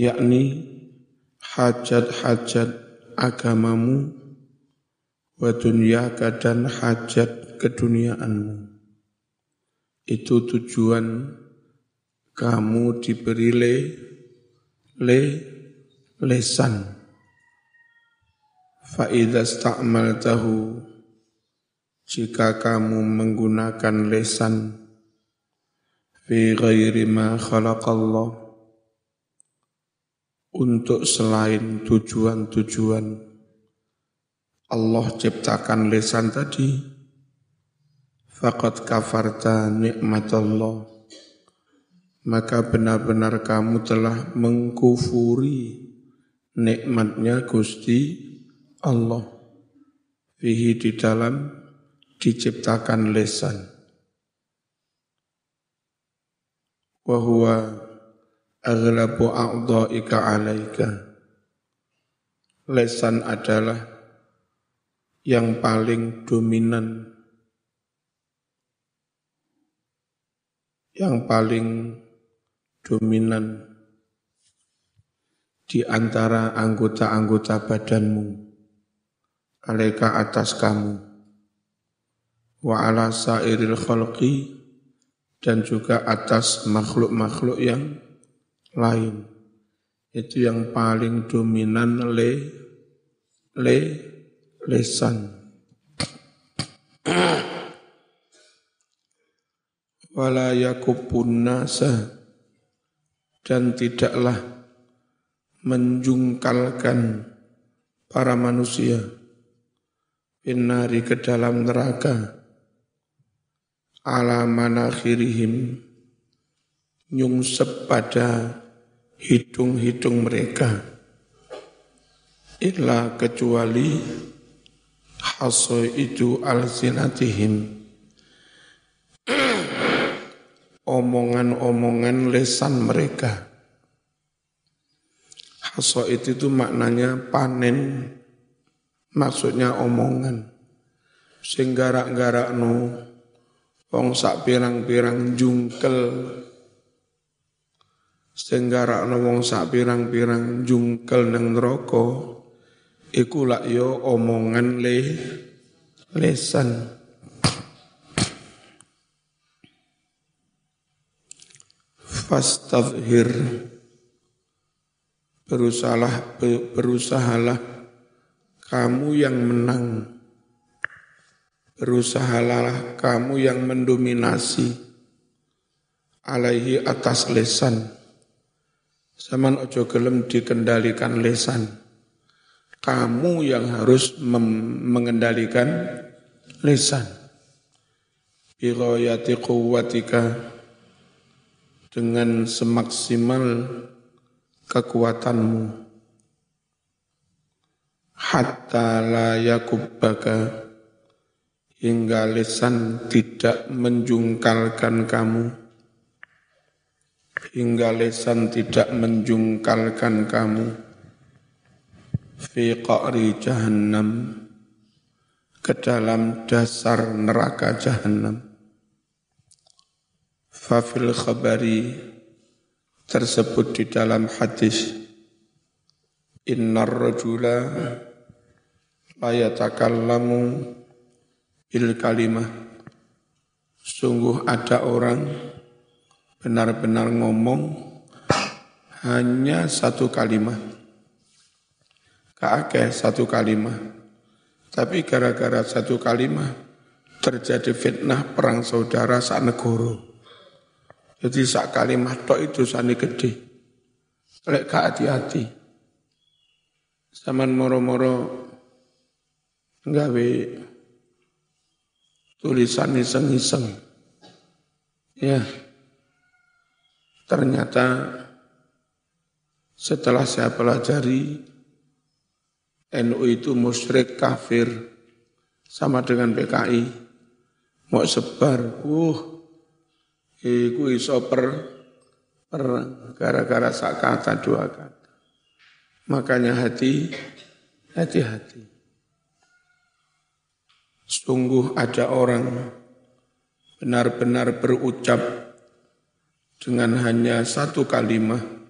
yakni hajat-hajat agamamu wa dunyaka dan hajat keduniaanmu. Itu tujuan kamu diberi le, le lesan. Fa'idha sta'maltahu jika kamu menggunakan lesan fi ghairi ma khalaqallah untuk selain tujuan-tujuan Allah ciptakan lesan tadi faqad kafarta nikmatallah maka benar-benar kamu telah mengkufuri nikmatnya Gusti Allah fihi di dalam diciptakan lesan. Wahuwa aghlabu a'dha'ika alaika. Lesan adalah yang paling dominan, yang paling dominan di antara anggota-anggota badanmu, alaika atas kamu wa ala sairil khalqi dan juga atas makhluk-makhluk yang lain. Itu yang paling dominan le le lesan. Wala yakubun nasa dan tidaklah menjungkalkan para manusia binari ke dalam neraka ala manakhirihim nyungsep pada hidung-hidung mereka. Illa kecuali haso itu alsinatihim omongan-omongan lesan mereka. Haso itu itu maknanya panen maksudnya omongan. Sing garak-garak sak pirang-pirang jungkel Senggara wong sak pirang-pirang jungkel nang neraka iku lak yo omongan le lesan. Fastadhir berusahalah berusahalah kamu yang menang. Berusahalah kamu yang mendominasi. Alaihi atas lesan. Zaman ojo gelem dikendalikan lesan. Kamu yang harus mengendalikan lesan. Biroyati kuwatika dengan semaksimal kekuatanmu. Hatta la yakubbaka hingga lesan tidak menjungkalkan kamu hingga lesan tidak menjungkalkan kamu. Fi qa'ri jahannam. Ke dalam dasar neraka jahannam. Fafil khabari. Tersebut di dalam hadis. Innar rajula la yatakallamu il kalimah. Sungguh ada orang benar-benar ngomong hanya satu kalimat. Keake satu kalimat. Tapi gara-gara satu kalimat terjadi fitnah perang saudara saat negoro. Jadi sak kalimat tok itu sani gede. Lek hati-hati. Zaman moro-moro nggawe tulisan iseng-iseng. Ya, ternyata setelah saya pelajari, NU itu musyrik kafir sama dengan PKI. Mau sebar, uh, iku iso per, per gara-gara sak kata dua kata. Makanya hati, hati-hati. Sungguh ada orang benar-benar berucap dengan hanya satu kalimat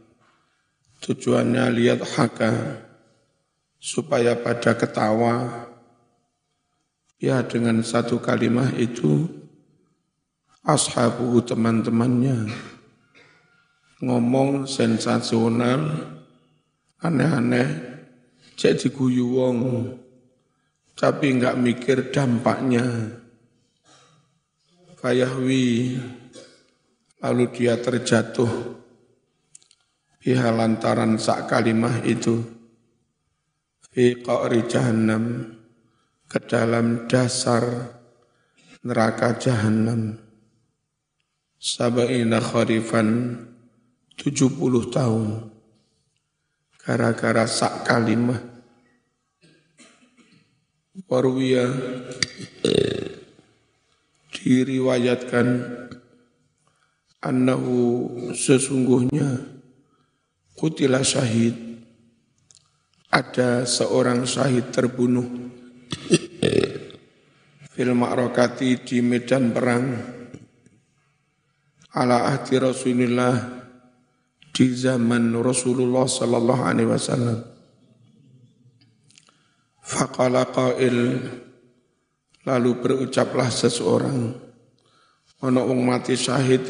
Tujuannya lihat haka supaya pada ketawa. Ya dengan satu kalimat itu ashabu teman-temannya ngomong sensasional aneh-aneh cek diguyu wong tapi enggak mikir dampaknya. Fayahwi lalu dia terjatuh. Pihak lantaran sak kalimah itu. Fi qa'ri jahannam. Ke dalam dasar neraka jahannam. Sabaina kharifan. 70 tahun. Gara-gara sak kalimah. Warwiya diriwayatkan annahu sesungguhnya kutila syahid. Ada seorang syahid terbunuh. Fil ma'rokati di medan perang. Ala ahdi Rasulullah di zaman Rasulullah sallallahu alaihi wasallam. Faqala qail lalu berucaplah seseorang ana wong mati syahid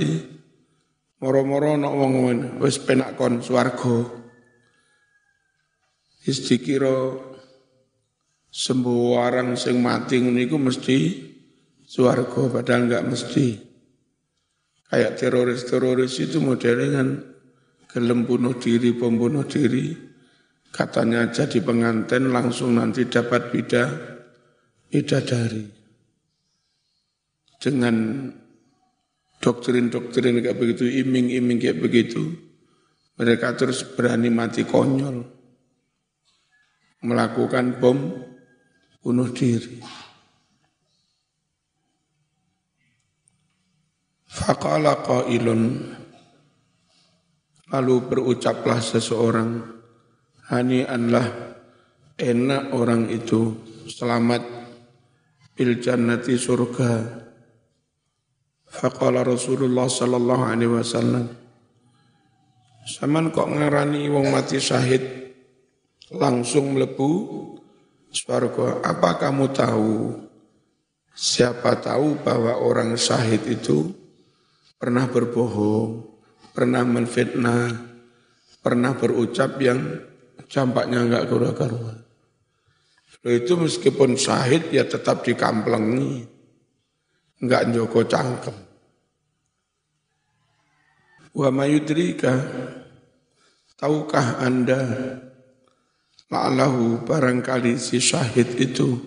moro-moro ana wong wis penak kon swarga Wis dikira sembuh orang sing mati mesti swarga padahal enggak mesti. Kayak teroris-teroris itu modelnya kan gelem bunuh diri, pembunuh diri, katanya jadi pengantin langsung nanti dapat bida, bidadari. Dengan doktrin-doktrin kayak begitu, iming-iming kayak begitu, mereka terus berani mati konyol melakukan bom bunuh diri. Faqala qailun lalu berucaplah seseorang hani anlah enak orang itu selamat bil jannati surga. Faqala Rasulullah sallallahu alaihi wasallam Saman kok ngarani wong mati syahid langsung melebu swarga. Apa kamu tahu? Siapa tahu bahwa orang syahid itu pernah berbohong, pernah menfitnah, pernah berucap yang campaknya enggak karuan-karuan. Itu meskipun syahid ya tetap dikamplengi, enggak joko cangkem. Wa mayudrika, tahukah anda La'allahu barangkali si syahid itu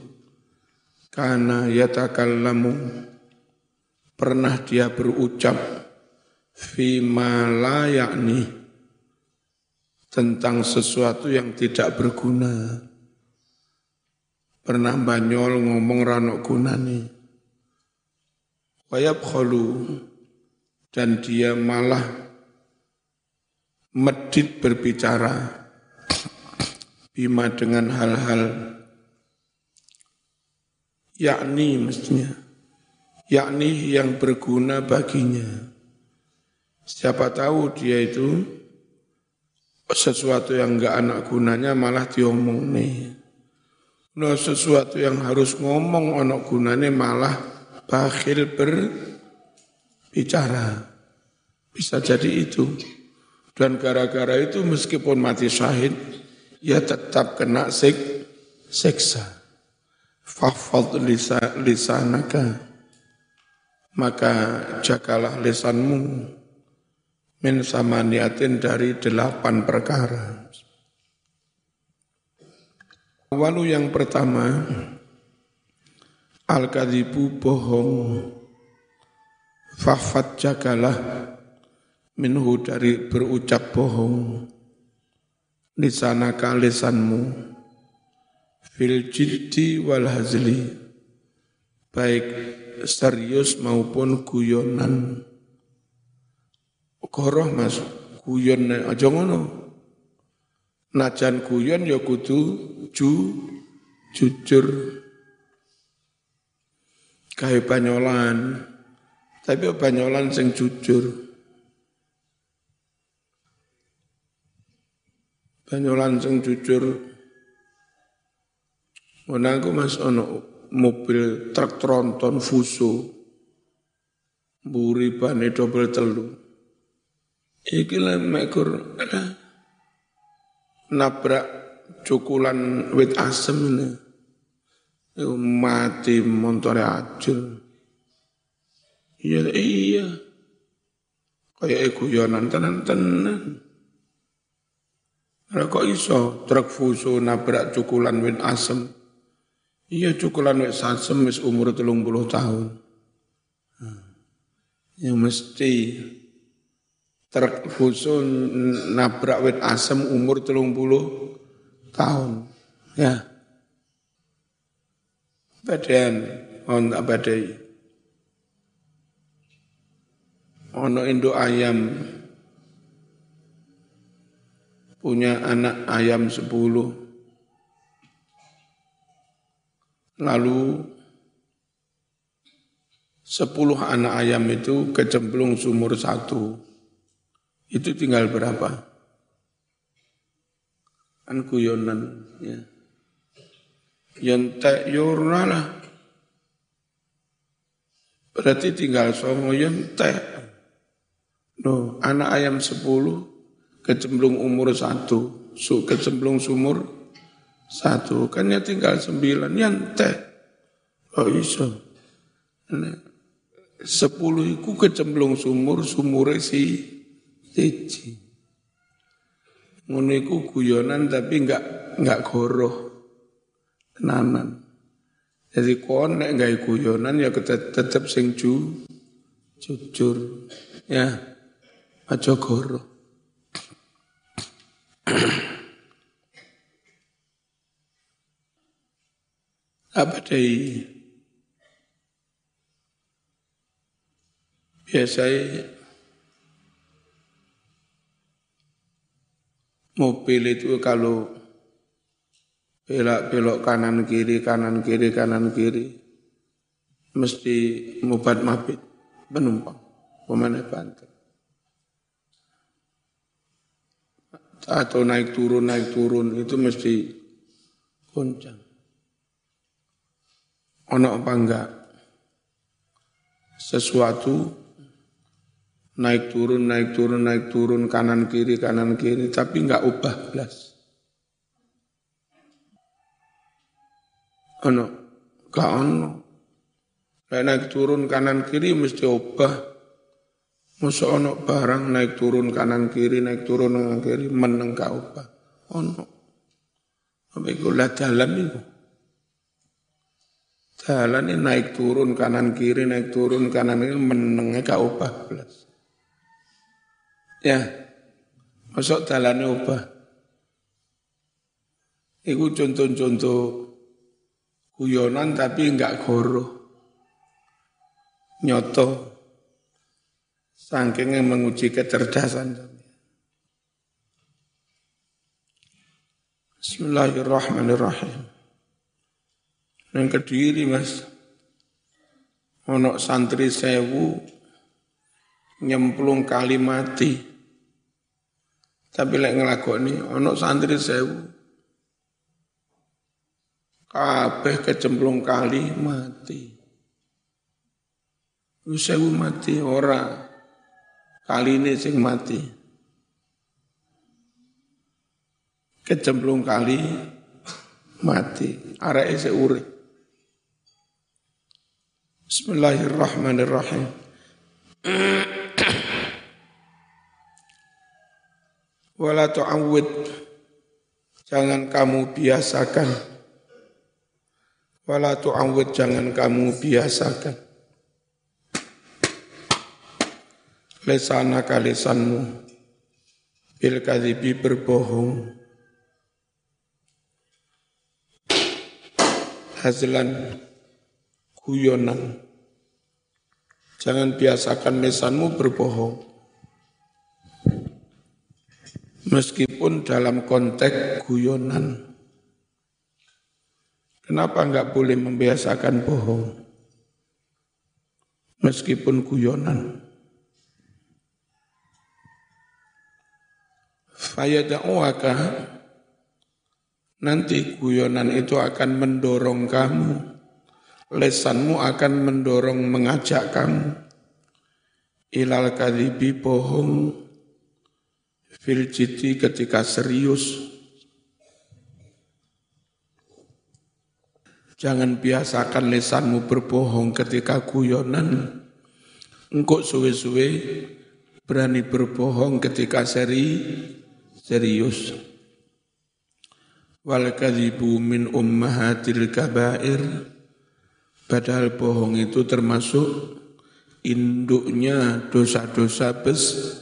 karena yatakallamu pernah dia berucap fima yakni tentang sesuatu yang tidak berguna. Pernah banyol ngomong ranok gunani. Wayab kholu dan dia malah medit berbicara bima dengan hal-hal yakni mestinya. Yakni yang berguna baginya. Siapa tahu dia itu sesuatu yang enggak anak gunanya malah diomong nih no sesuatu yang harus ngomong anak gunanya malah bakhil berbicara bisa jadi itu dan gara-gara itu meskipun mati syahid ya tetap kena sik, siksa. Fahfad lisa, lisanaka, maka jagalah lisanmu min samaniatin dari delapan perkara. Walu yang pertama, al-kadhibu bohong, fahfad jagalah. Minhu dari berucap bohong. Lisanaka lisanmu fil jiddi wal hazli. Baik serius maupun guyonan. Koroh mas. Guyon aja ngono. Najan guyon ya kudu ju jujur kayak banyolan tapi banyolan sing jujur banyu langsung jujur. Menangku mas ono mobil truk tronton fuso. Buri bane double telu. Iki lah mekur nabrak cukulan wit asem ini. Iku mati montore ajur. Iya, iya. Kayak guyonan tenan-tenan. Kok iso truk fuso nabrak cukulan wit asem. Iya cukulan wit asem wis umur telung puluh tahun. Ya mesti truk fuso nabrak wit asem umur telung puluh tahun. Ya. Badan, on tak badai. Ono induk ayam punya anak ayam sepuluh. Lalu sepuluh anak ayam itu kecemplung sumur satu. Itu tinggal berapa? Kan guyonan. Ya. Yentek yurna lah. Berarti tinggal songo yentek. No, anak ayam sepuluh, kecemplung umur satu, su kecemplung sumur satu, kan ya tinggal sembilan, nyantai. Oh iso. Sepuluh iku kecemplung sumur, sumur si siji. Ngono iku guyonan tapi enggak enggak goroh. Tenanan. Jadi kon nek gawe guyonan ya tetep sing ju, jujur. Ya. Aja goro. Apa dai? Biasanya mobil itu kalau belok-belok kanan kiri kanan kiri kanan kiri mesti mubat mabit penumpang pemana banter atau naik turun naik turun itu mesti goncang. Ono apa enggak? Sesuatu naik turun naik turun naik turun kanan kiri kanan kiri tapi enggak ubah belas. Ono, gak ono. Naik turun kanan kiri mesti ubah Masa ono barang naik turun kanan kiri, naik turun kanan kiri, meneng ka apa? Ono. Apa iku lah jalan itu. Jalan ini naik turun kanan kiri, naik turun kanan kiri, menengnya ka opah belas. Ya, masuk jalannya opah. Iku contoh-contoh guyonan tapi enggak goro. Nyoto Saking menguji kecerdasan. Bismillahirrahmanirrahim. Yang kediri mas, ono santri sewu nyemplung kali mati. Tapi lek ngelakoni ono santri sewu kabeh kecemplung kali mati. Sewu mati ora Kali ini sing mati. Kecemplung kali mati. Arek isi urip. Bismillahirrahmanirrahim. Wala tu'awwid. Jangan kamu biasakan. Wala tu'awwid jangan kamu biasakan. Lesana kalisanmu bil kadhibi berbohong. Hazlan. Guyonan. Jangan biasakan lesanmu berbohong. Meskipun dalam konteks guyonan kenapa enggak boleh membiasakan bohong meskipun guyonan fayada'uaka Nanti guyonan itu akan mendorong kamu. Lesanmu akan mendorong mengajak kamu. Ilal kadhibi bohong. Fil ketika serius. Jangan biasakan lesanmu berbohong ketika guyonan. Engkau suwe-suwe berani berbohong ketika seri serius. Wal kadhibu min ummahatil kabair. Padahal bohong itu termasuk induknya dosa-dosa bes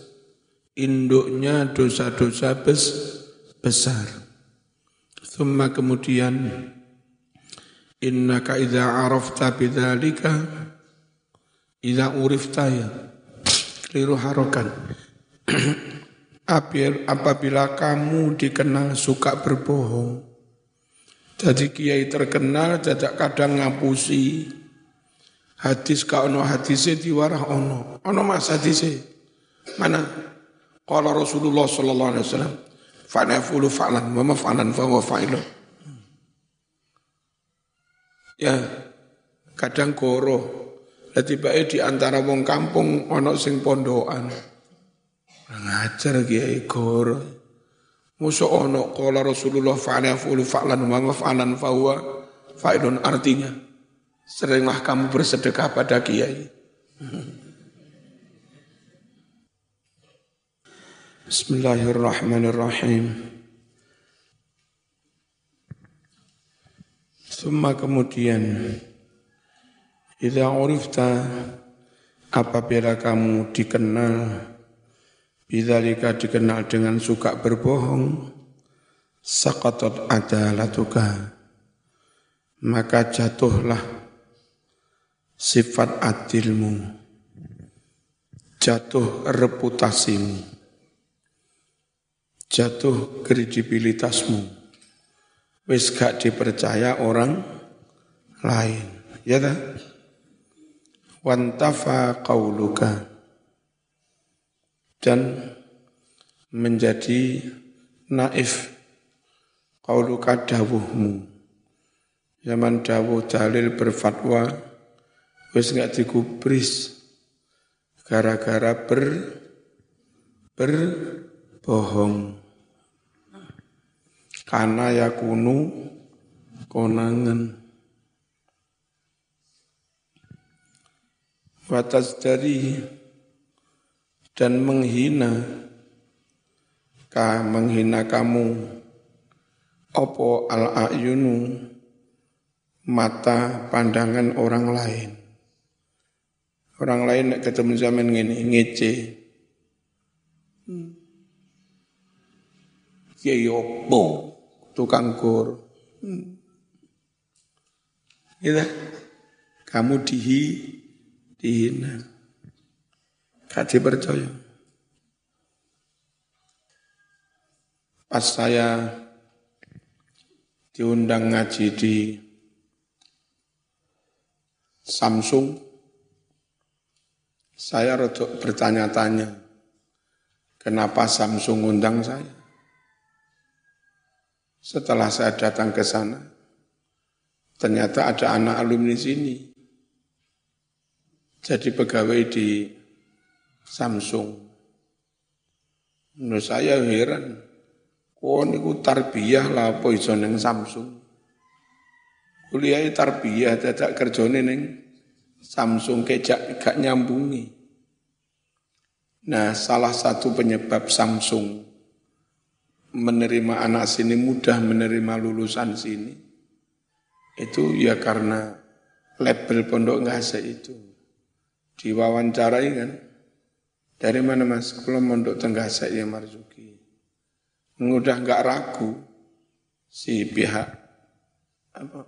induknya dosa-dosa bes besar. Thumma kemudian innaka idza arafta bidzalika idza urifta ya keliru harokan apabila kamu dikenal suka berbohong. Jadi kiai terkenal jajak kadang ngapusi. Hadis ka ono hadise diwarah ono. Ono mas hadise. Mana? Qala Rasulullah sallallahu alaihi wasallam. Fa'nafulu fa'lan wa maf'alan fa huwa fa'ilun. Ya, kadang goro. Jadi baik di antara wong kampung ono sing pondokan. Ngajar kiai goro. Musuh ono kala Rasulullah fa'ala fa'ulu fa'lan wa fa'lan fa huwa fa'ilun artinya seringlah kamu bersedekah pada kiai. Bismillahirrahmanirrahim. Summa kemudian Idza urifta apabila kamu dikenal Bidzalika dikenal dengan suka berbohong, sakatot adalatuka. Maka jatuhlah sifat adilmu, jatuh reputasimu, jatuh kredibilitasmu. Wis gak dipercaya orang lain. Ya tak? Wantafa qauluka dan menjadi naif qauluka dawuhmu zaman dawuh dalil berfatwa wis enggak digubris gara-gara ber berbohong karena yakunu konangan. Batas dari dan menghina ka menghina kamu. Opo al ayunu mata pandangan orang lain. Orang lain nek ketemu zaman ngene ngece. Kiai opo tukang kur hmm. gitu kamu dihi dihina Gak dipercaya. Pas saya diundang ngaji di Samsung, saya rodok bertanya-tanya, kenapa Samsung undang saya? Setelah saya datang ke sana, ternyata ada anak alumni sini. Jadi pegawai di Samsung. Menurut saya heran. Kok niku tarbiyah lah apa iso ning Samsung. Kuliah tarbiyah dadak kerjane ning Samsung kejak gak nyambungi. Nah, salah satu penyebab Samsung menerima anak sini mudah menerima lulusan sini itu ya karena label pondok ngase itu diwawancarai kan dari mana mas? Kalau mondok Tenggasek ya Marzuki. Mudah nggak ragu si pihak apa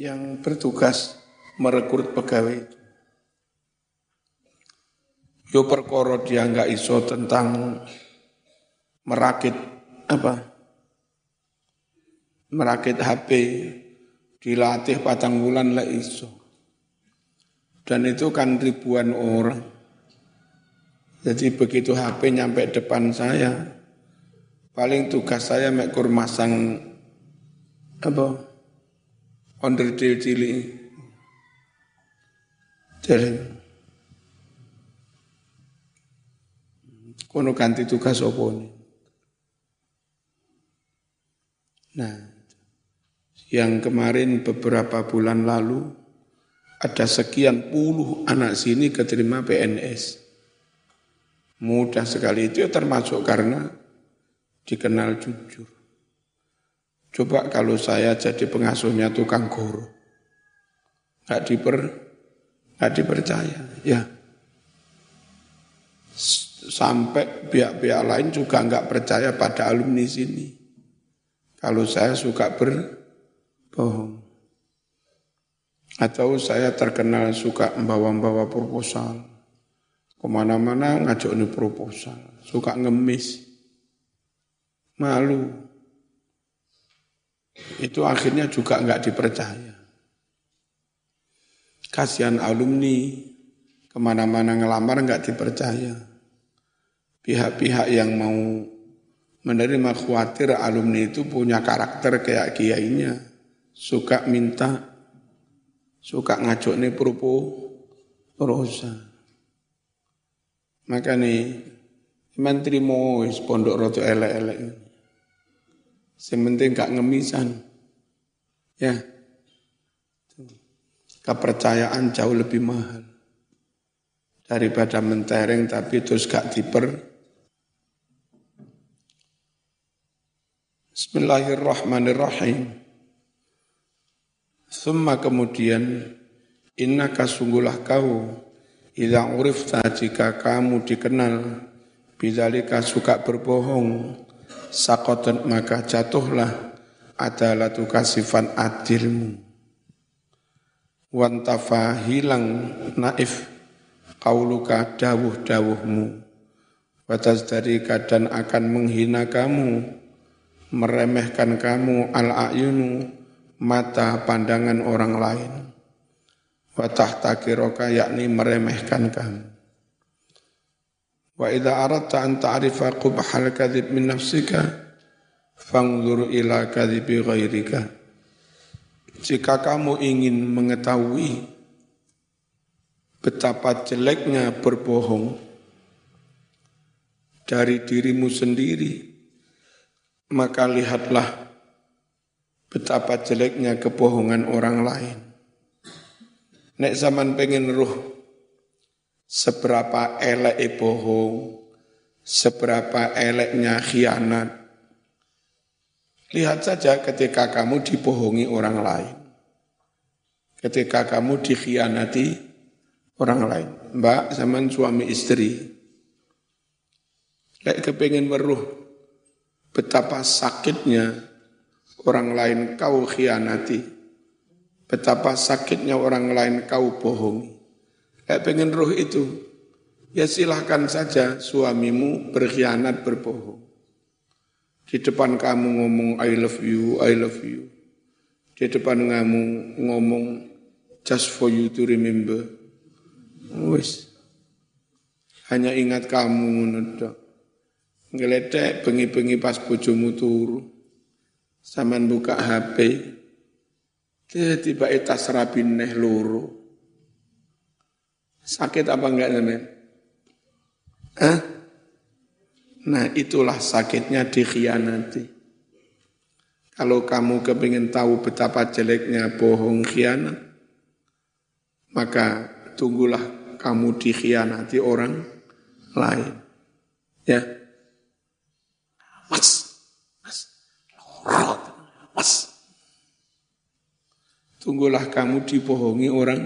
yang bertugas merekrut pegawai itu. Yo perkoro dia nggak iso tentang merakit apa? Merakit HP dilatih patang bulan lah iso. Dan itu kan ribuan orang. Jadi begitu HP nyampe depan saya, paling tugas saya mekur masang apa? Onderdil cilik. Jadi kono ganti tugas apa nih nah yang kemarin beberapa bulan lalu ada sekian puluh anak sini keterima PNS. Mudah sekali itu ya termasuk karena dikenal jujur. Coba kalau saya jadi pengasuhnya tukang guru, nggak diper, nggak dipercaya, ya. Sampai pihak-pihak lain juga nggak percaya pada alumni sini. Kalau saya suka berbohong. Atau saya terkenal suka membawa-bawa proposal. Ke mana-mana ngajak ini proposal. Suka ngemis. Malu. Itu akhirnya juga nggak dipercaya. Kasihan alumni. Ke mana-mana ngelamar nggak dipercaya. Pihak-pihak yang mau menerima khawatir alumni itu punya karakter kayak kiainya. Suka minta suka ngajuk nih propo prosa. Maka nih menteri mau pondok roto elek-elek. Sementing gak ngemisan. Ya. Kepercayaan jauh lebih mahal. Daripada mentereng tapi terus gak diper. Bismillahirrahmanirrahim. Summa kemudian inna kasunggulah kau ila urifta jika kamu dikenal bidzalika suka berbohong sakotot maka jatuhlah adalah sifat adilmu. Wantafa hilang naif kauluka dawuh-dawuhmu. Batas dari keadaan akan menghina kamu meremehkan kamu al-ayunu mata pandangan orang lain. Watah takiroka yakni meremehkan kamu. Wa idza aradta an ta'rifa qubhal kadhib min nafsika fangdur ila kadhibi ghairika. Jika kamu ingin mengetahui betapa jeleknya berbohong dari dirimu sendiri, maka lihatlah betapa jeleknya kebohongan orang lain. Nek zaman pengen ruh, seberapa elek bohong, seberapa eleknya khianat. Lihat saja ketika kamu dibohongi orang lain. Ketika kamu dikhianati orang lain. Mbak, zaman suami istri. Lek kepengen meruh, betapa sakitnya orang lain kau khianati. Betapa sakitnya orang lain kau bohongi. Kayak pengen roh itu, ya silahkan saja suamimu berkhianat berbohong. Di depan kamu ngomong I love you, I love you. Di depan kamu ngomong just for you to remember. Wis. Hanya ingat kamu menedok. Ngeledek bengi-bengi pas bojomu turu. Saman buka HP, tiba-tiba etas rabin neh luru. Sakit apa enggak nenek? Hah? Nah itulah sakitnya dikhianati. Kalau kamu kepingin tahu betapa jeleknya bohong khianat, maka tunggulah kamu dikhianati orang lain. Ya. Mas, Mas. Tunggulah kamu dibohongi orang.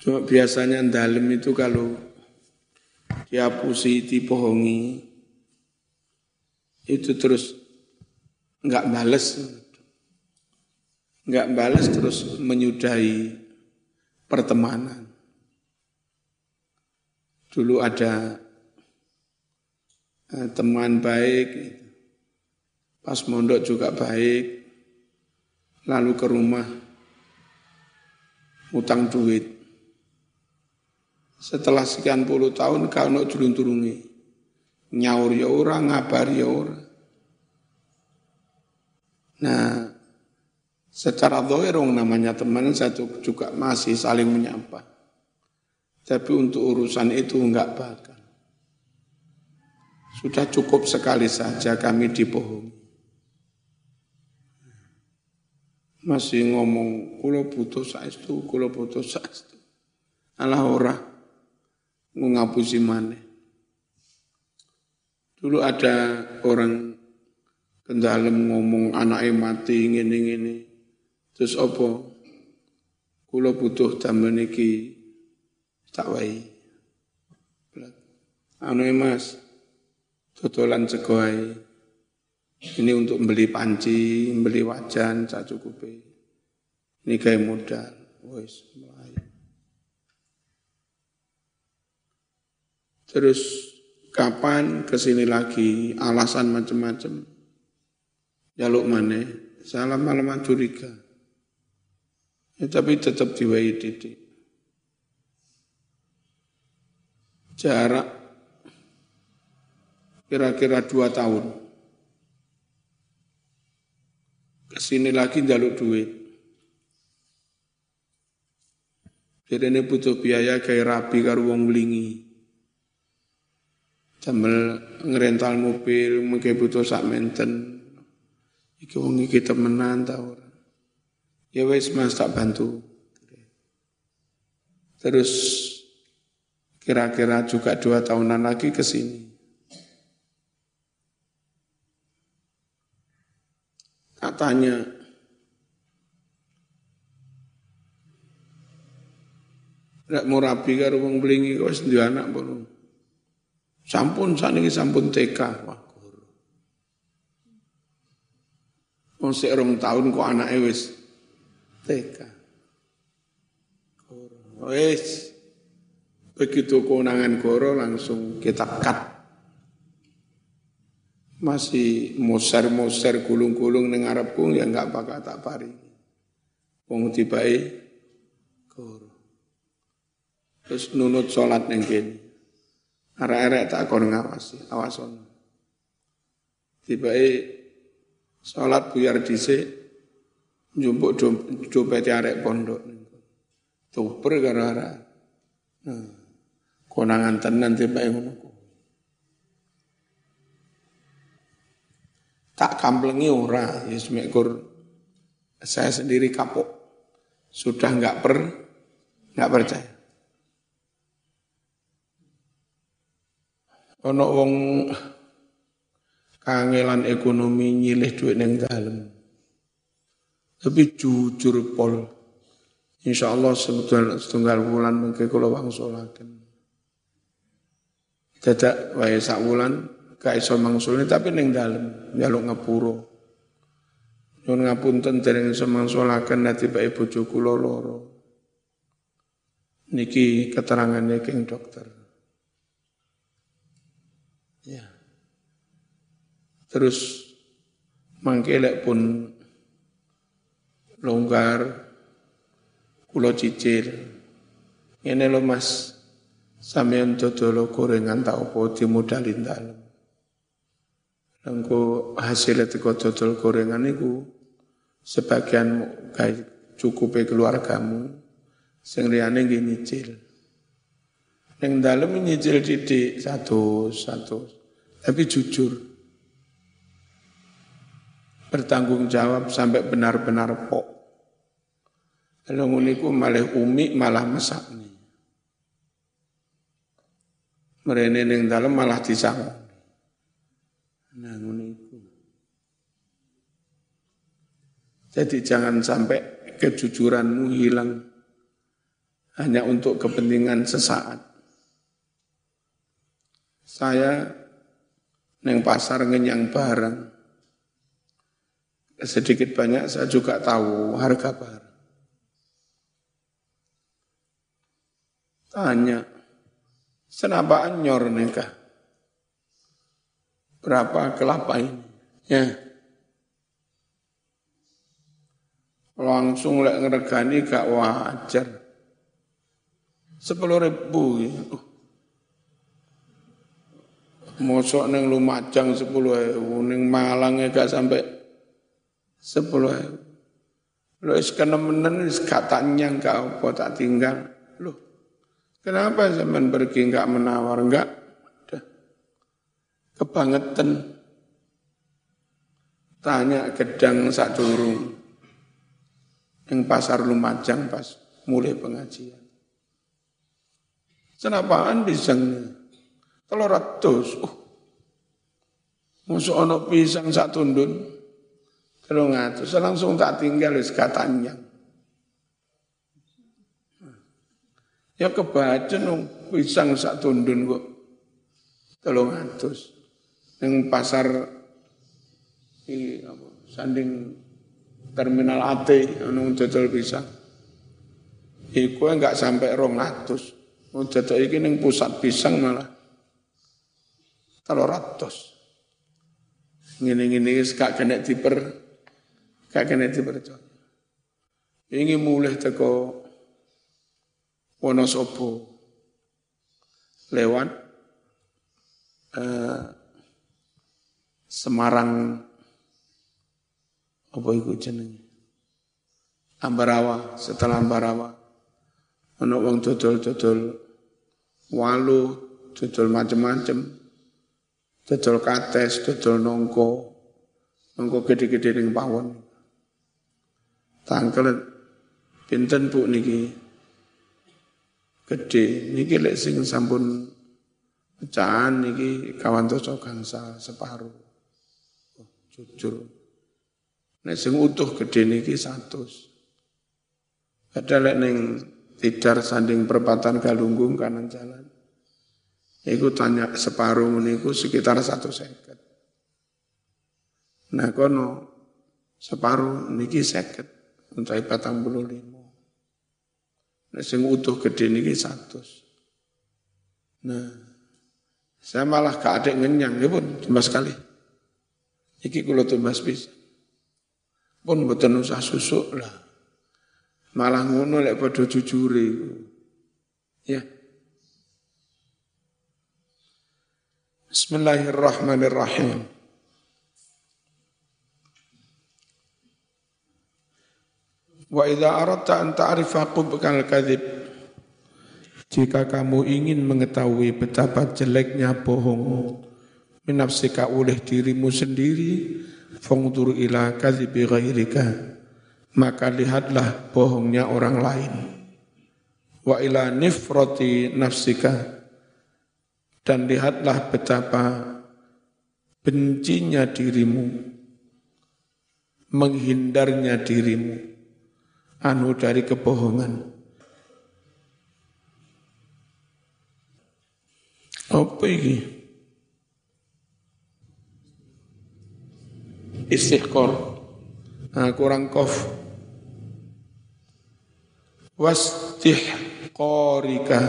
Cuma biasanya dalam itu kalau dihapusi, dibohongi, itu terus nggak bales, nggak bales terus menyudahi pertemanan. Dulu ada Eh, teman baik, pas mondok juga baik, lalu ke rumah, utang duit. Setelah sekian puluh tahun kau nak turun turungi, Nyaur ya ora, ngabar ya ora. Nah, secara doerong namanya teman satu juga masih saling menyapa. Tapi untuk urusan itu enggak bakal. Sudah cukup sekali saja kami dibohongi. Masih ngomong, kulo butuh saestu, kulo butuh saestu. Alah ora, ngapusi mana. Dulu ada orang kendalem ngomong anaknya mati ngene-ngene. Terus apa? Kulo butuh zaman iki tak wae. Anu Mas, Totolan cegoai. Ini untuk beli panci, beli wajan, cak cukupi. Ini kayak modal. Wes, mulai. Terus kapan ke sini lagi, alasan macam-macam. Jaluk mana, salam malam curiga. Ya, tapi tetap diwai titik. Jarak kira-kira dua tahun. Ke sini lagi jaluk duit. Jadi ini butuh biaya kayak rapi karo wong nglingi. Jamel ngerental mobil mungkin butuh sak menten. Iki wong iki temenan ta ora. Ya wis Mas tak bantu. Terus kira-kira juga dua tahunan lagi ke sini. Katanya, Nek mau rapi karo wong blingi kok wis anak pun. Sampun saniki sampun TK. Wah, guru. Wong sik rong tahun kok anake wis TK. Guru. Wis begitu keunangan goro langsung kita cut masih moser-moser gulung-gulung ning arepku ya enggak bakal tak pari. Wong tibae guru. Terus nunut salat ning kene. Arek-arek tak kon ngawasi, awason. Tibae salat buyar dhisik njumpuk dompet arek pondok. Tuper karo arek. Nah, konangan tenan tibae ngono. tak kamplengi ora ya semekur saya sendiri kapok sudah nggak per nggak percaya ono wong kangelan ekonomi nyilih duit neng dalem tapi jujur pol Insya Allah sebetulnya setunggal bulan mungkin kalau bang. Dadak wae sak bulan gak iso mangsulne tapi ning dalem njaluk ngapura. Nyuwun ngapunten dereng iso mangsulaken nate bae bojo kula loro. Niki keterangannya keng dokter. Ya. Terus mangkelek pun longgar kula cicil. Ini lo mas, sampeyan dodol gorengan tak apa dimodalin dalem. Engko hasil teko dodol gorengan itu sebagian kayak cukupe keluargamu sing liyane nggih nyicil. Ning dalem nyicil didik satu satu tapi jujur bertanggung jawab sampai benar-benar pok. Kalau nguniku malah umi malah masak nih. Merene ning dalem malah disangoni. Nah, itu. Jadi jangan sampai kejujuranmu hilang hanya untuk kepentingan sesaat. Saya neng pasar ngenyang barang. Sedikit banyak saya juga tahu harga barang. Tanya, kenapa anyor nikah? berapa kelapa ini. Ya. Langsung lek ngeregani gak wajar. Sepuluh ribu. Ya. Mosok neng Lumajang sepuluh ewu, neng Malang gak sampai sepuluh ewu. Lo is kenemenen is kata nyangka apa tak tinggal. Kenapa zaman pergi enggak menawar enggak? Kebangetan. Tanya gedang sak durung. Yang pasar Lumajang pas mulai pengajian. Kenapaan pisangnya? Telur ratus. Uh. Musuh ono pisang sak tundun. Telung atus. Langsung tak tinggal wis katanya. Ya kebaca nung pisang sak tundun kok. Telung atus. Yang pasar di apa, sanding terminal AT nung dodol pisang. Iku enggak sampai rong atus. Mau jatuh iki ning pusat pisang malah kalau ratus. Ngene-ngene wis gak kena diper gak kena dipercaya. Ini mulai teko Wonosobo lewat eh, Semarang apa itu jenenge? Ambarawa, setelah Ambarawa ono wong dodol-dodol walu, dodol macem-macem. Dodol kates, dodol nongko, nongko gede-gede ning pawon. Tangkel pinten Bu niki? Gede, niki lek sing sampun pecahan niki kawan toso gangsa separuh. Oh, jujur. Nek sing utuh gede niki satu. Padahal lek ning tidar sanding perempatan galunggung kanan jalan. Iku tanya separuh meniku sekitar satu seket. Nah kono separuh niki seket untuk batang bulu limo. Nah sing utuh gede niki satu. Nah saya malah gak ada ngenyang, ya pun tumbas sekali. Iki kulo tumbas bisa. Pun betul usah susuk lah. Malah ngono lek padha jujure. Ya. Bismillahirrahmanirrahim. Wa idza aradta an ta'rifa qubkal kadzib jika kamu ingin mengetahui betapa jeleknya bohong minafsika oleh dirimu sendiri fangdur ila kadzibi ghairika. Maka lihatlah bohongnya orang lain. Wa ila nifrati nafsika. Dan lihatlah betapa bencinya dirimu, menghindarnya dirimu, anu dari kebohongan. Apa ini? Istiqor. Nah, kurang kof. Wastihqorika.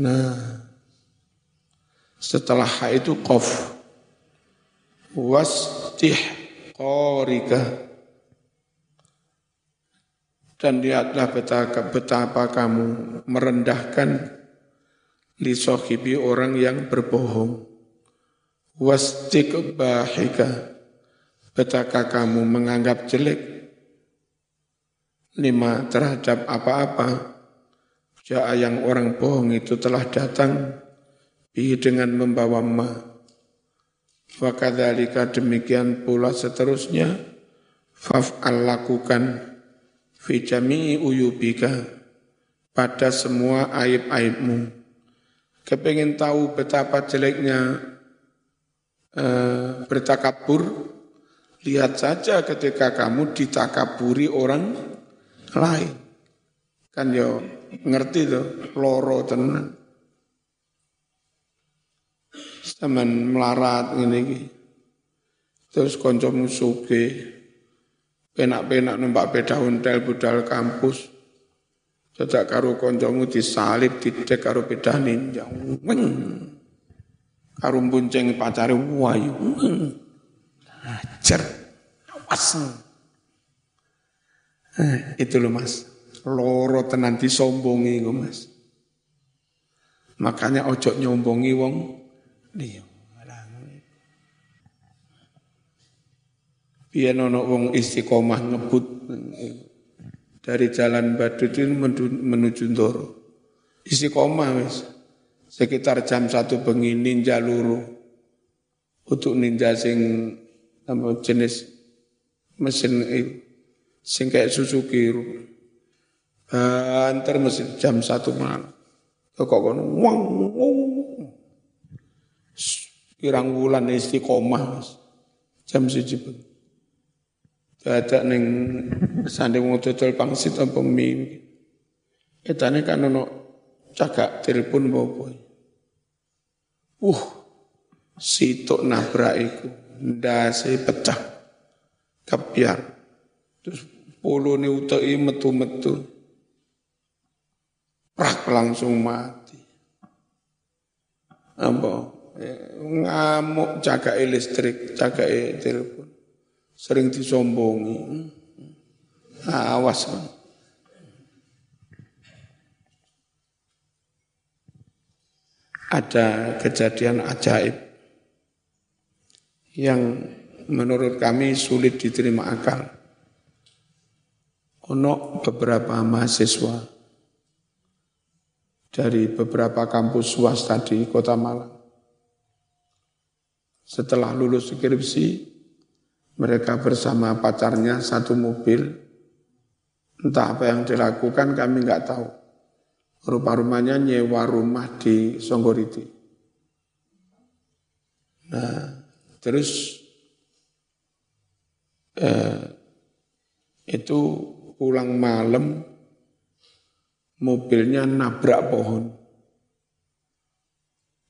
Nah, setelah itu qaf. Wastih qorika. Dan lihatlah betapa, betapa kamu merendahkan li sohibi orang yang berbohong. bahika. Betapa kamu menganggap jelek lima terhadap apa-apa. Jaa yang orang bohong itu telah datang bihi dengan membawa ma. Fakadhalika demikian pula seterusnya faf'al lakukan fi jami'i uyubika pada semua aib-aibmu. Kepengen tahu betapa jeleknya uh, bertakabur, lihat saja ketika kamu ditakaburi orang lain. Kan yo ngerti tuh, loro tenan. Taman melarat ini. Terus kancamu sugih. Penak-penak numpak beda hotel budal kampus. Dadak karo kancamu disalib didek karo beda ninja. Weng. Karo bunceng pacare wayu. Ajar. Awas. Eh, itu loh mas. Loro tenan disombongi mas. Makanya ojo nyombongi wong Iya. Biar nono wong istiqomah ngebut dari jalan Badut itu menuju Ndoro. Istiqomah wis. Sekitar jam satu bengi ninja luru. Untuk ninja sing apa jenis mesin sing kayak Suzuki banter mesin jam satu malam. Kok kono wong pirang wulan istiqomah jam siji bengi. Dadak ning sanding wong dodol pangsit apa mie. Etane kan ono cagak telepon apa. Uh, sitok nabrak iku ndase pecah. Kebiar. Terus polone utai metu-metu. Prak langsung mati. Apa? Eh, ngamuk jaga listrik, jaga telepon sering disombongi. Nah, awas. Ada kejadian ajaib yang menurut kami sulit diterima akal. Ono beberapa mahasiswa dari beberapa kampus swasta di Kota Malang. Setelah lulus skripsi, mereka bersama pacarnya satu mobil. Entah apa yang dilakukan kami nggak tahu. Rupa-rumanya nyewa rumah di Songgoriti. Nah, terus eh, itu pulang malam mobilnya nabrak pohon.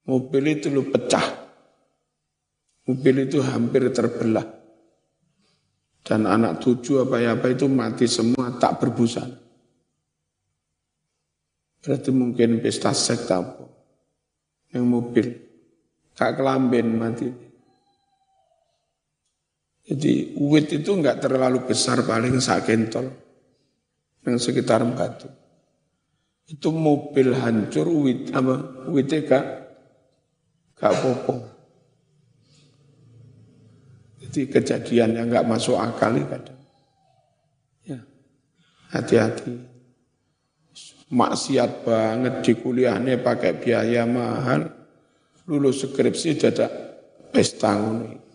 Mobil itu lu pecah. Mobil itu hampir terbelah dan anak tujuh apa ya apa itu mati semua tak berbusa. Berarti mungkin pesta seks apa yang mobil kak kelamben mati. Jadi uwit itu enggak terlalu besar paling sakentol yang sekitar batu. Itu mobil hancur uwit apa uwitnya kak kak popong. Jadi kejadian yang nggak masuk akal kadang. Ya, hati-hati. Maksiat banget di kuliahnya pakai biaya mahal. Lulus skripsi dadak pesta ngono.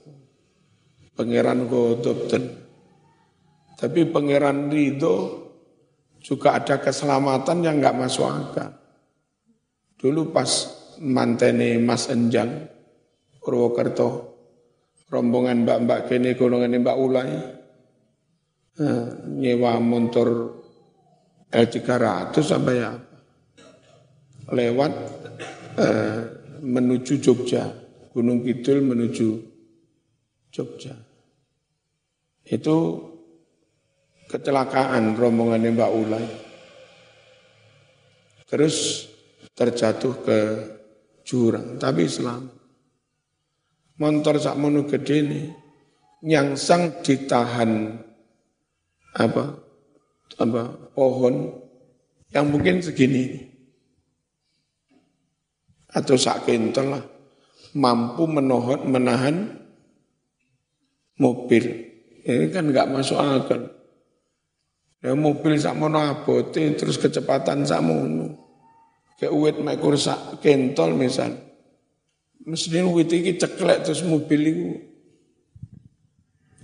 Pangeran godop Tapi pangeran Ridho juga ada keselamatan yang nggak masuk akal. Dulu pas mantene Mas Enjang Purwokerto rombongan mbak-mbak kene golongan mbak Ulai eh, nyewa motor L300 apa ya? Lewat eh, menuju Jogja. Gunung Kidul menuju Jogja. Itu kecelakaan rombongan Mbak Ulai terus terjatuh ke jurang tapi selamat Montor sak mono gede ini nyangsang ditahan apa apa pohon yang mungkin segini atau sak kental lah mampu menohot menahan mobil. Ini kan nggak masuk akal. Ya mobil sak mono abote terus kecepatan sak mono kayak uwit mekur sak kentol misal Mesti wit iki ceklek terus mobil iku.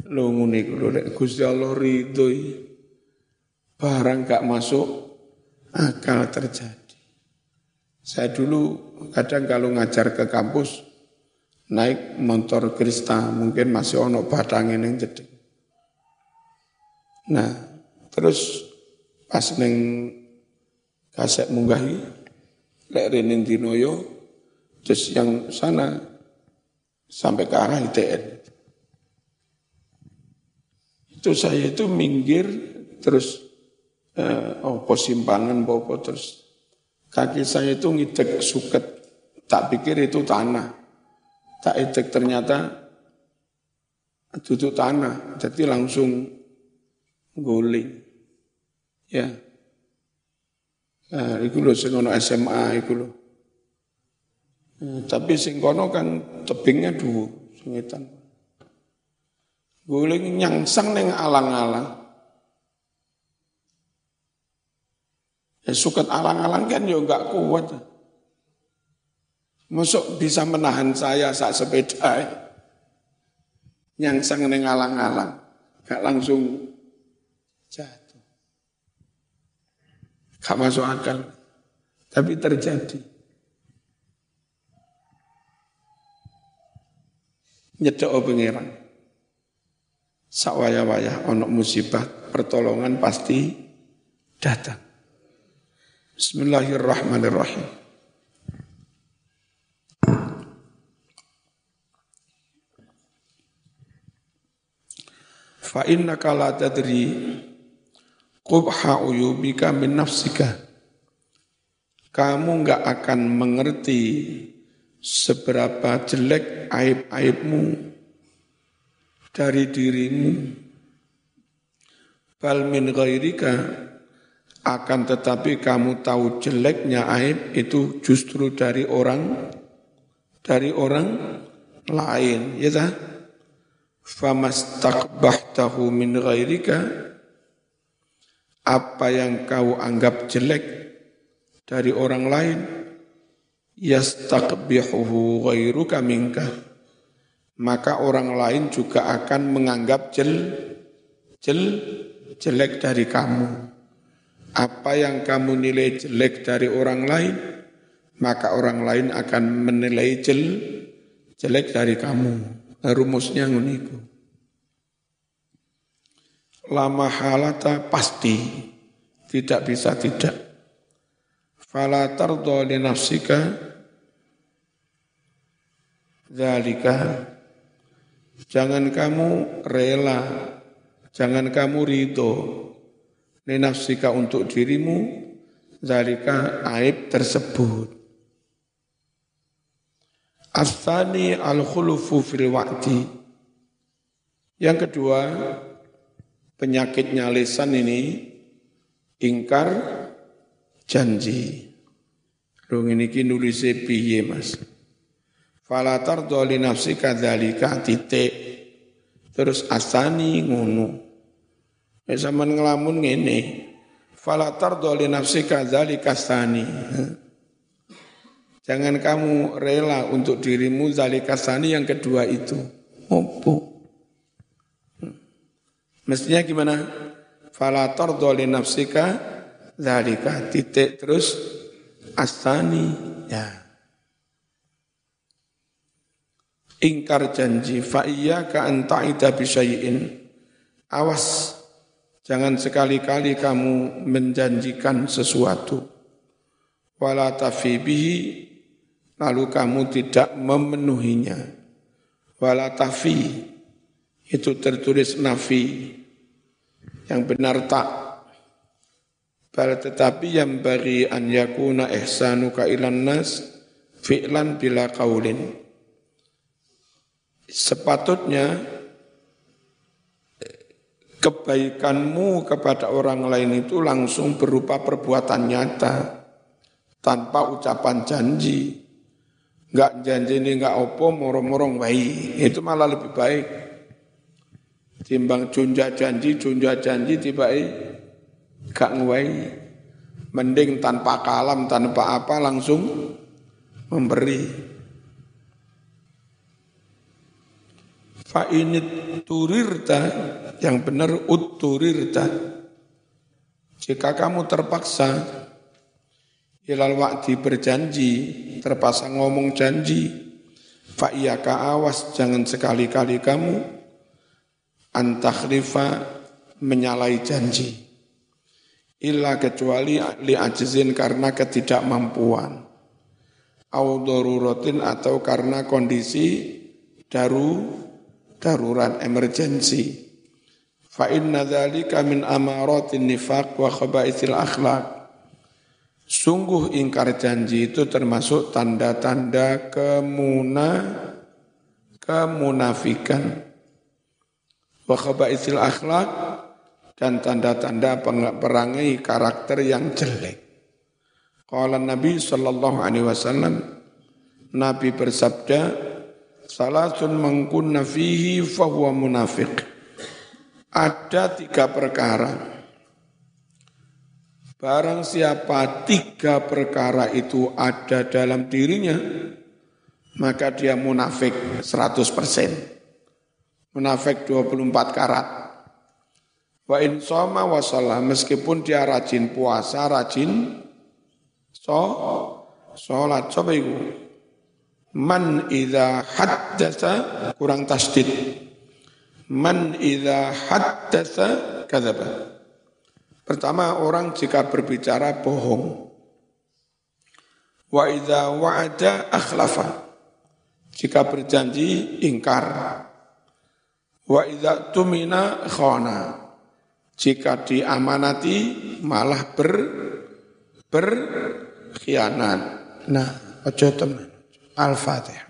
Lho ngene iku lho nek Gusti Allah ridho barang gak masuk akal terjadi. Saya dulu kadang kalau ngajar ke kampus naik motor Krista mungkin masih ono batangin yang jadi. Nah, terus pas neng kasek munggahi lek renin dinoyo Terus yang sana sampai ke arah ITN. Itu saya itu minggir terus eh, oh posimpangan bopo terus kaki saya itu ngidek suket. Tak pikir itu tanah. Tak idek ternyata duduk tanah. Jadi langsung guling. Ya. Nah, itu loh SMA itu loh. Hmm, tapi sing kono kan tebingnya dulu sungitan. Guling nyangsang neng alang-alang. Ya suket alang-alang kan ya enggak kuat. Masuk bisa menahan saya saat sepeda. Nyangsang neng alang-alang. Gak langsung jatuh. Gak masuk akal. Tapi terjadi. Nyedok pengiran sawaya-waya onok musibah pertolongan pasti datang. Bismillahirrahmanirrahim. Fa innaka la tadri qubha uyubika min nafsika. Kamu enggak akan mengerti seberapa jelek aib-aibmu dari dirimu. Bal min ghairika akan tetapi kamu tahu jeleknya aib itu justru dari orang dari orang lain ya tak famastaqbahtahu min ghairika apa yang kau anggap jelek dari orang lain yastaqbihuhu ghairuka minka maka orang lain juga akan menganggap jel, jel, jelek dari kamu. Apa yang kamu nilai jelek dari orang lain, maka orang lain akan menilai jel, jelek dari kamu. Rumusnya nguniku. Lama halata pasti, tidak bisa tidak. Fala tardo li nafsika, Zalika Jangan kamu rela, jangan kamu ridho. Ninafsika untuk dirimu, zalika aib tersebut. Asani al-khulufu fil wa'di. Yang kedua, penyakitnya lisan ini ingkar janji. Rung ini nulisnya piye mas? Falatar doli nafsi kadzalika titik. Terus asani ngono. Ya zaman ngelamun ngene. Falatar doli nafsi kadzalika sani. Jangan kamu rela untuk dirimu zalikasani yang kedua itu. Opo. Mestinya gimana? Falatar doli nafsika zalika titik terus asani. Ya. ingkar janji fa iyyaka an ta'ida bisyai'in awas jangan sekali-kali kamu menjanjikan sesuatu. Wala tafi bihi lalu kamu tidak memenuhinya. Wala tafi itu tertulis nafi. Yang benar tak bal tetapi yang bagi an yakuna ihsanuka ilan nas fi'lan bila qaulin sepatutnya kebaikanmu kepada orang lain itu langsung berupa perbuatan nyata tanpa ucapan janji. Enggak janji ini enggak opo morong-morong baik. Itu malah lebih baik. Timbang cunja janji, cunja janji tiba gak ngwai. Mending tanpa kalam, tanpa apa langsung memberi. Fa ini turirta yang benar utturirta. Jika kamu terpaksa ilal waktu berjanji, terpaksa ngomong janji, fa ka awas jangan sekali-kali kamu antakhrifa menyalahi janji. Illa kecuali li ajizin karena ketidakmampuan. Au atau karena kondisi daru darurat emergensi. Fa inna dzalika min amaratin nifaq wa khaba'ithil akhlaq. Sungguh ingkar janji itu termasuk tanda-tanda kemuna kemunafikan. Wa khaba'ithil akhlaq dan tanda-tanda perangai karakter yang jelek. Qala Nabi sallallahu alaihi wasallam Nabi bersabda Salatun mangkunna fihi fahuwa munafiq. ada tiga perkara. Barang siapa tiga perkara itu ada dalam dirinya, maka dia munafik 100%. Munafik 24 karat. Wa in soma wa meskipun dia rajin puasa, rajin so salat coba itu. Man idza haddatsa kurang tasdid. Man idza haddatsa kadzaba. Pertama orang jika berbicara bohong. Wa idza wa'ada akhlafa. Jika berjanji ingkar. Wa idza tumina khana jika diamanati malah ber berkhianat. Nah, ojo teman. Al-Fatihah.